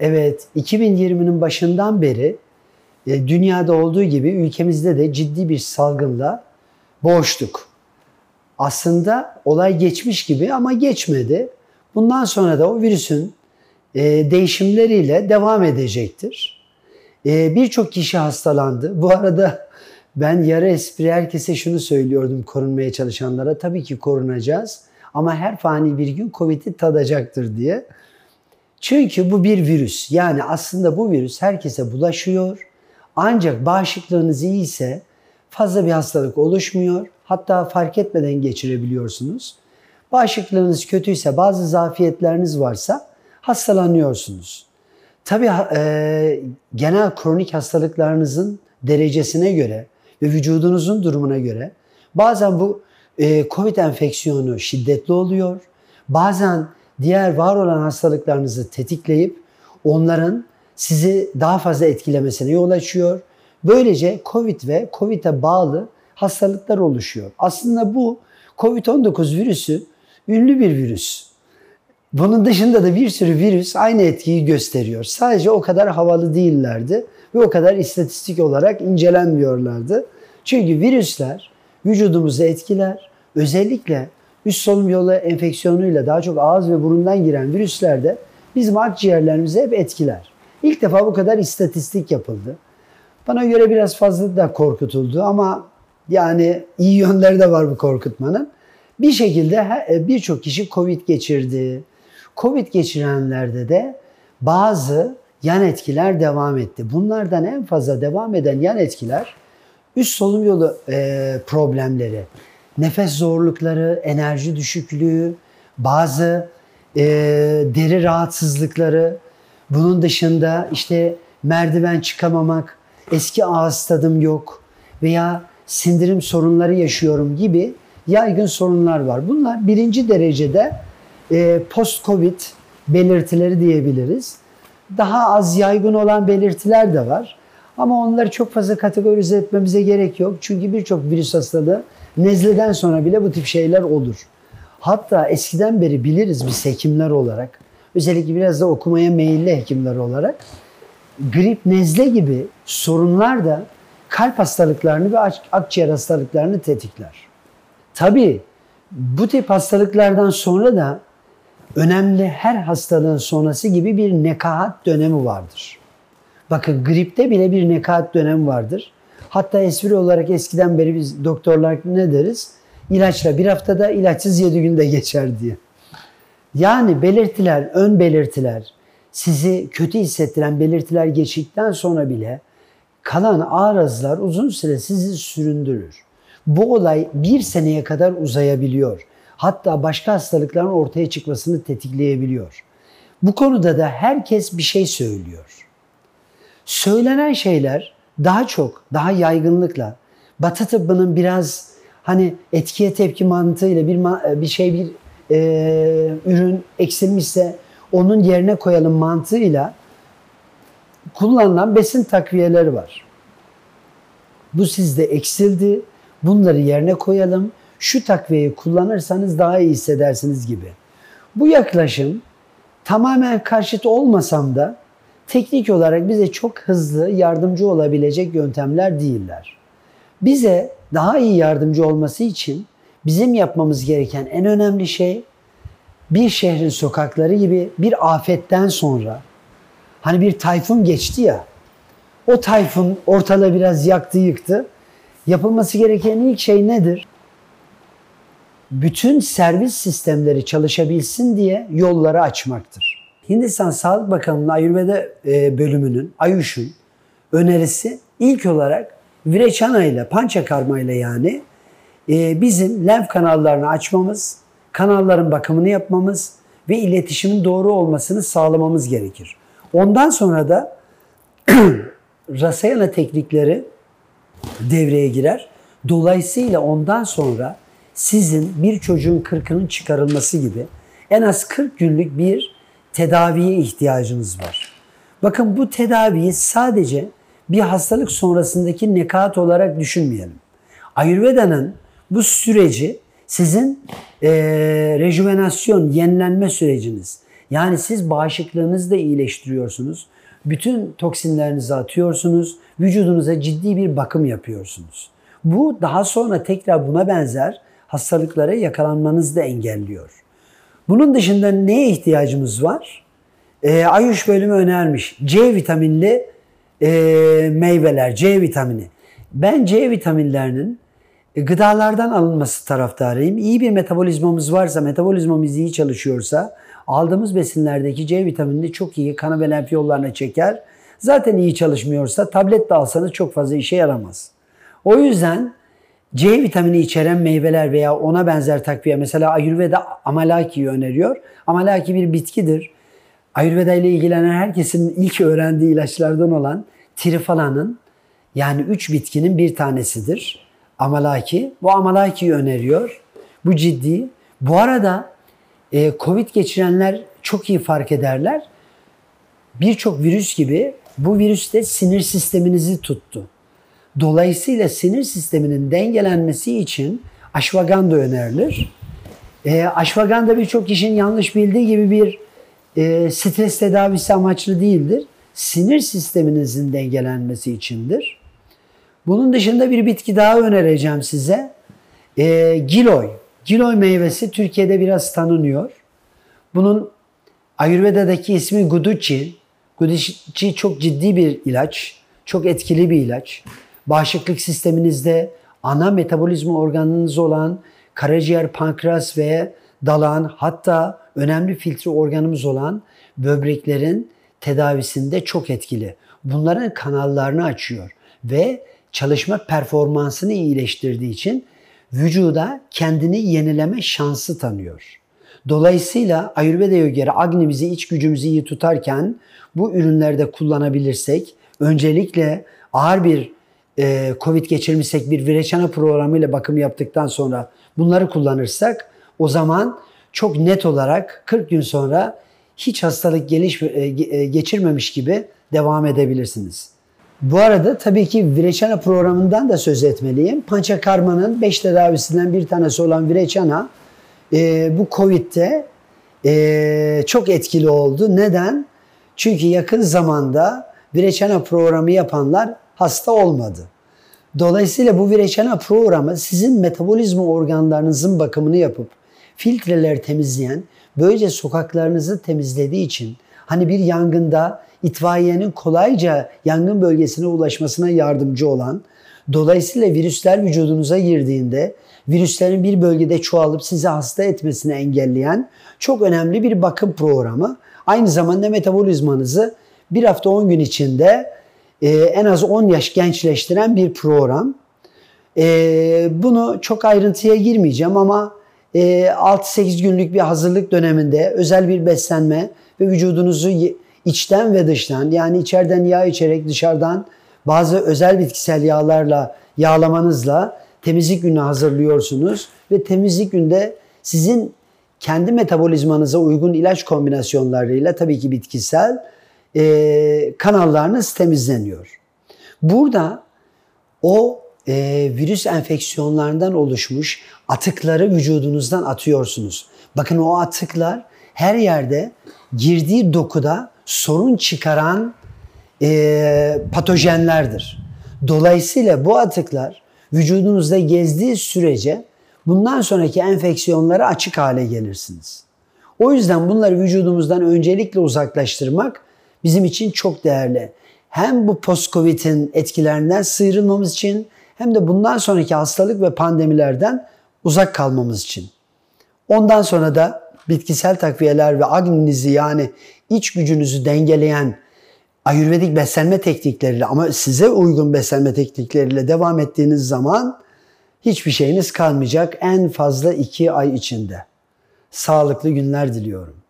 Evet, 2020'nin başından beri e, dünyada olduğu gibi ülkemizde de ciddi bir salgınla boğuştuk. Aslında olay geçmiş gibi ama geçmedi. Bundan sonra da o virüsün e, değişimleriyle devam edecektir. E, Birçok kişi hastalandı. Bu arada ben yarı espri herkese şunu söylüyordum korunmaya çalışanlara. Tabii ki korunacağız ama her fani bir gün Covid'i tadacaktır diye. Çünkü bu bir virüs. Yani aslında bu virüs herkese bulaşıyor. Ancak bağışıklığınız iyi ise fazla bir hastalık oluşmuyor. Hatta fark etmeden geçirebiliyorsunuz. Bağışıklığınız kötüyse, bazı zafiyetleriniz varsa hastalanıyorsunuz. Tabii e, genel kronik hastalıklarınızın derecesine göre ve vücudunuzun durumuna göre bazen bu e, COVID enfeksiyonu şiddetli oluyor. Bazen diğer var olan hastalıklarınızı tetikleyip onların sizi daha fazla etkilemesine yol açıyor. Böylece COVID ve COVID'e bağlı hastalıklar oluşuyor. Aslında bu COVID-19 virüsü ünlü bir virüs. Bunun dışında da bir sürü virüs aynı etkiyi gösteriyor. Sadece o kadar havalı değillerdi ve o kadar istatistik olarak incelenmiyorlardı. Çünkü virüsler vücudumuzu etkiler. Özellikle üst solunum yolu enfeksiyonuyla daha çok ağız ve burundan giren virüslerde bizim akciğerlerimizi hep etkiler. İlk defa bu kadar istatistik yapıldı. Bana göre biraz fazla da korkutuldu ama yani iyi yönleri de var bu korkutmanın. Bir şekilde e, birçok kişi Covid geçirdi. Covid geçirenlerde de bazı yan etkiler devam etti. Bunlardan en fazla devam eden yan etkiler üst solunum yolu e, problemleri, nefes zorlukları, enerji düşüklüğü, bazı e, deri rahatsızlıkları, bunun dışında işte merdiven çıkamamak, eski ağız tadım yok veya sindirim sorunları yaşıyorum gibi yaygın sorunlar var. Bunlar birinci derecede e, post-covid belirtileri diyebiliriz. Daha az yaygın olan belirtiler de var. Ama onları çok fazla kategorize etmemize gerek yok. Çünkü birçok virüs hastalığı nezleden sonra bile bu tip şeyler olur. Hatta eskiden beri biliriz biz hekimler olarak. Özellikle biraz da okumaya meyilli hekimler olarak. Grip, nezle gibi sorunlar da kalp hastalıklarını ve akciğer hastalıklarını tetikler. Tabii bu tip hastalıklardan sonra da önemli her hastalığın sonrası gibi bir nekahat dönemi vardır. Bakın gripte bile bir nekahat dönemi vardır. Hatta espri olarak eskiden beri biz doktorlar ne deriz? İlaçla bir haftada ilaçsız yedi günde geçer diye. Yani belirtiler, ön belirtiler, sizi kötü hissettiren belirtiler geçtikten sonra bile kalan arızlar uzun süre sizi süründürür. Bu olay bir seneye kadar uzayabiliyor. Hatta başka hastalıkların ortaya çıkmasını tetikleyebiliyor. Bu konuda da herkes bir şey söylüyor. Söylenen şeyler daha çok, daha yaygınlıkla Batı tıbbının biraz hani etkiye tepki mantığıyla bir bir şey bir e, ürün eksilmişse onun yerine koyalım mantığıyla kullanılan besin takviyeleri var. Bu sizde eksildi. Bunları yerine koyalım. Şu takviyeyi kullanırsanız daha iyi hissedersiniz gibi. Bu yaklaşım tamamen karşıt olmasam da teknik olarak bize çok hızlı yardımcı olabilecek yöntemler değiller. Bize daha iyi yardımcı olması için bizim yapmamız gereken en önemli şey bir şehrin sokakları gibi bir afetten sonra hani bir tayfun geçti ya o tayfun ortalığı biraz yaktı yıktı. Yapılması gereken ilk şey nedir? Bütün servis sistemleri çalışabilsin diye yolları açmaktır. Hindistan Sağlık Bakanlığı'nın Ayurveda e, bölümünün, Ayuş'un önerisi ilk olarak Vireçana ile, Pançakarma ile yani e, bizim lenf kanallarını açmamız, kanalların bakımını yapmamız ve iletişimin doğru olmasını sağlamamız gerekir. Ondan sonra da Rasayana teknikleri devreye girer. Dolayısıyla ondan sonra sizin bir çocuğun kırkının çıkarılması gibi en az 40 günlük bir tedaviye ihtiyacınız var. Bakın bu tedaviyi sadece bir hastalık sonrasındaki nekat olarak düşünmeyelim. Ayurveda'nın bu süreci sizin e, rejuvenasyon, yenilenme süreciniz. Yani siz bağışıklığınızı da iyileştiriyorsunuz. Bütün toksinlerinizi atıyorsunuz. Vücudunuza ciddi bir bakım yapıyorsunuz. Bu daha sonra tekrar buna benzer hastalıklara yakalanmanızı da engelliyor. Bunun dışında neye ihtiyacımız var? E, Ayuş bölümü önermiş. C vitaminli e, meyveler, C vitamini. Ben C vitaminlerinin e, gıdalardan alınması taraftarıyım. İyi bir metabolizmamız varsa, metabolizmamız iyi çalışıyorsa aldığımız besinlerdeki C vitaminini çok iyi kana ve lenf yollarına çeker. Zaten iyi çalışmıyorsa tablet de alsanız çok fazla işe yaramaz. O yüzden C vitamini içeren meyveler veya ona benzer takviye mesela Ayurveda amalaki'yi öneriyor. Amalaki bir bitkidir. Ayurveda ile ilgilenen herkesin ilk öğrendiği ilaçlardan olan trifalanın yani üç bitkinin bir tanesidir. Amalaki. Bu amalaki'yi öneriyor. Bu ciddi. Bu arada e, Covid geçirenler çok iyi fark ederler. Birçok virüs gibi bu virüs de sinir sisteminizi tuttu. Dolayısıyla sinir sisteminin dengelenmesi için aşvaganda önerilir. E, aşvaganda birçok kişinin yanlış bildiği gibi bir e, stres tedavisi amaçlı değildir. Sinir sisteminizin dengelenmesi içindir. Bunun dışında bir bitki daha önereceğim size. E, giloy. Giloy meyvesi Türkiye'de biraz tanınıyor. Bunun Ayurveda'daki ismi Guduchi. Guduchi çok ciddi bir ilaç. Çok etkili bir ilaç. Bağışıklık sisteminizde ana metabolizma organınız olan karaciğer, pankreas ve dalağın hatta önemli filtre organımız olan böbreklerin tedavisinde çok etkili. Bunların kanallarını açıyor ve çalışma performansını iyileştirdiği için vücuda kendini yenileme şansı tanıyor. Dolayısıyla Ayurveda'ya göre Agni'mizi, iç gücümüzü iyi tutarken bu ürünlerde kullanabilirsek öncelikle ağır bir e, Covid geçirmişsek bir Vireçana programıyla bakım yaptıktan sonra bunları kullanırsak o zaman çok net olarak 40 gün sonra hiç hastalık geliş, e, e, geçirmemiş gibi devam edebilirsiniz. Bu arada tabii ki Vireçana programından da söz etmeliyim. Panchakarma'nın 5 tedavisinden bir tanesi olan Vireçana e, bu Covid'de e, çok etkili oldu. Neden? Çünkü yakın zamanda Vireçana programı yapanlar hasta olmadı. Dolayısıyla bu Vireçana programı sizin metabolizma organlarınızın bakımını yapıp filtreler temizleyen, böylece sokaklarınızı temizlediği için hani bir yangında itfaiyenin kolayca yangın bölgesine ulaşmasına yardımcı olan, dolayısıyla virüsler vücudunuza girdiğinde virüslerin bir bölgede çoğalıp sizi hasta etmesini engelleyen çok önemli bir bakım programı. Aynı zamanda metabolizmanızı bir hafta 10 gün içinde e, en az 10 yaş gençleştiren bir program. E, bunu çok ayrıntıya girmeyeceğim ama e, 6-8 günlük bir hazırlık döneminde özel bir beslenme ve vücudunuzu içten ve dıştan yani içeriden yağ içerek dışarıdan bazı özel bitkisel yağlarla yağlamanızla temizlik günü hazırlıyorsunuz ve temizlik günde sizin kendi metabolizmanıza uygun ilaç kombinasyonlarıyla tabii ki bitkisel e, kanallarınız temizleniyor. Burada o e, virüs enfeksiyonlarından oluşmuş atıkları vücudunuzdan atıyorsunuz. Bakın o atıklar her yerde girdiği dokuda sorun çıkaran e, patojenlerdir. Dolayısıyla bu atıklar vücudunuzda gezdiği sürece bundan sonraki enfeksiyonlara açık hale gelirsiniz. O yüzden bunları vücudumuzdan öncelikle uzaklaştırmak bizim için çok değerli. Hem bu post-Covid'in etkilerinden sıyrılmamız için hem de bundan sonraki hastalık ve pandemilerden uzak kalmamız için. Ondan sonra da bitkisel takviyeler ve agninizi yani iç gücünüzü dengeleyen ayurvedik beslenme teknikleriyle ama size uygun beslenme teknikleriyle devam ettiğiniz zaman hiçbir şeyiniz kalmayacak en fazla iki ay içinde. Sağlıklı günler diliyorum.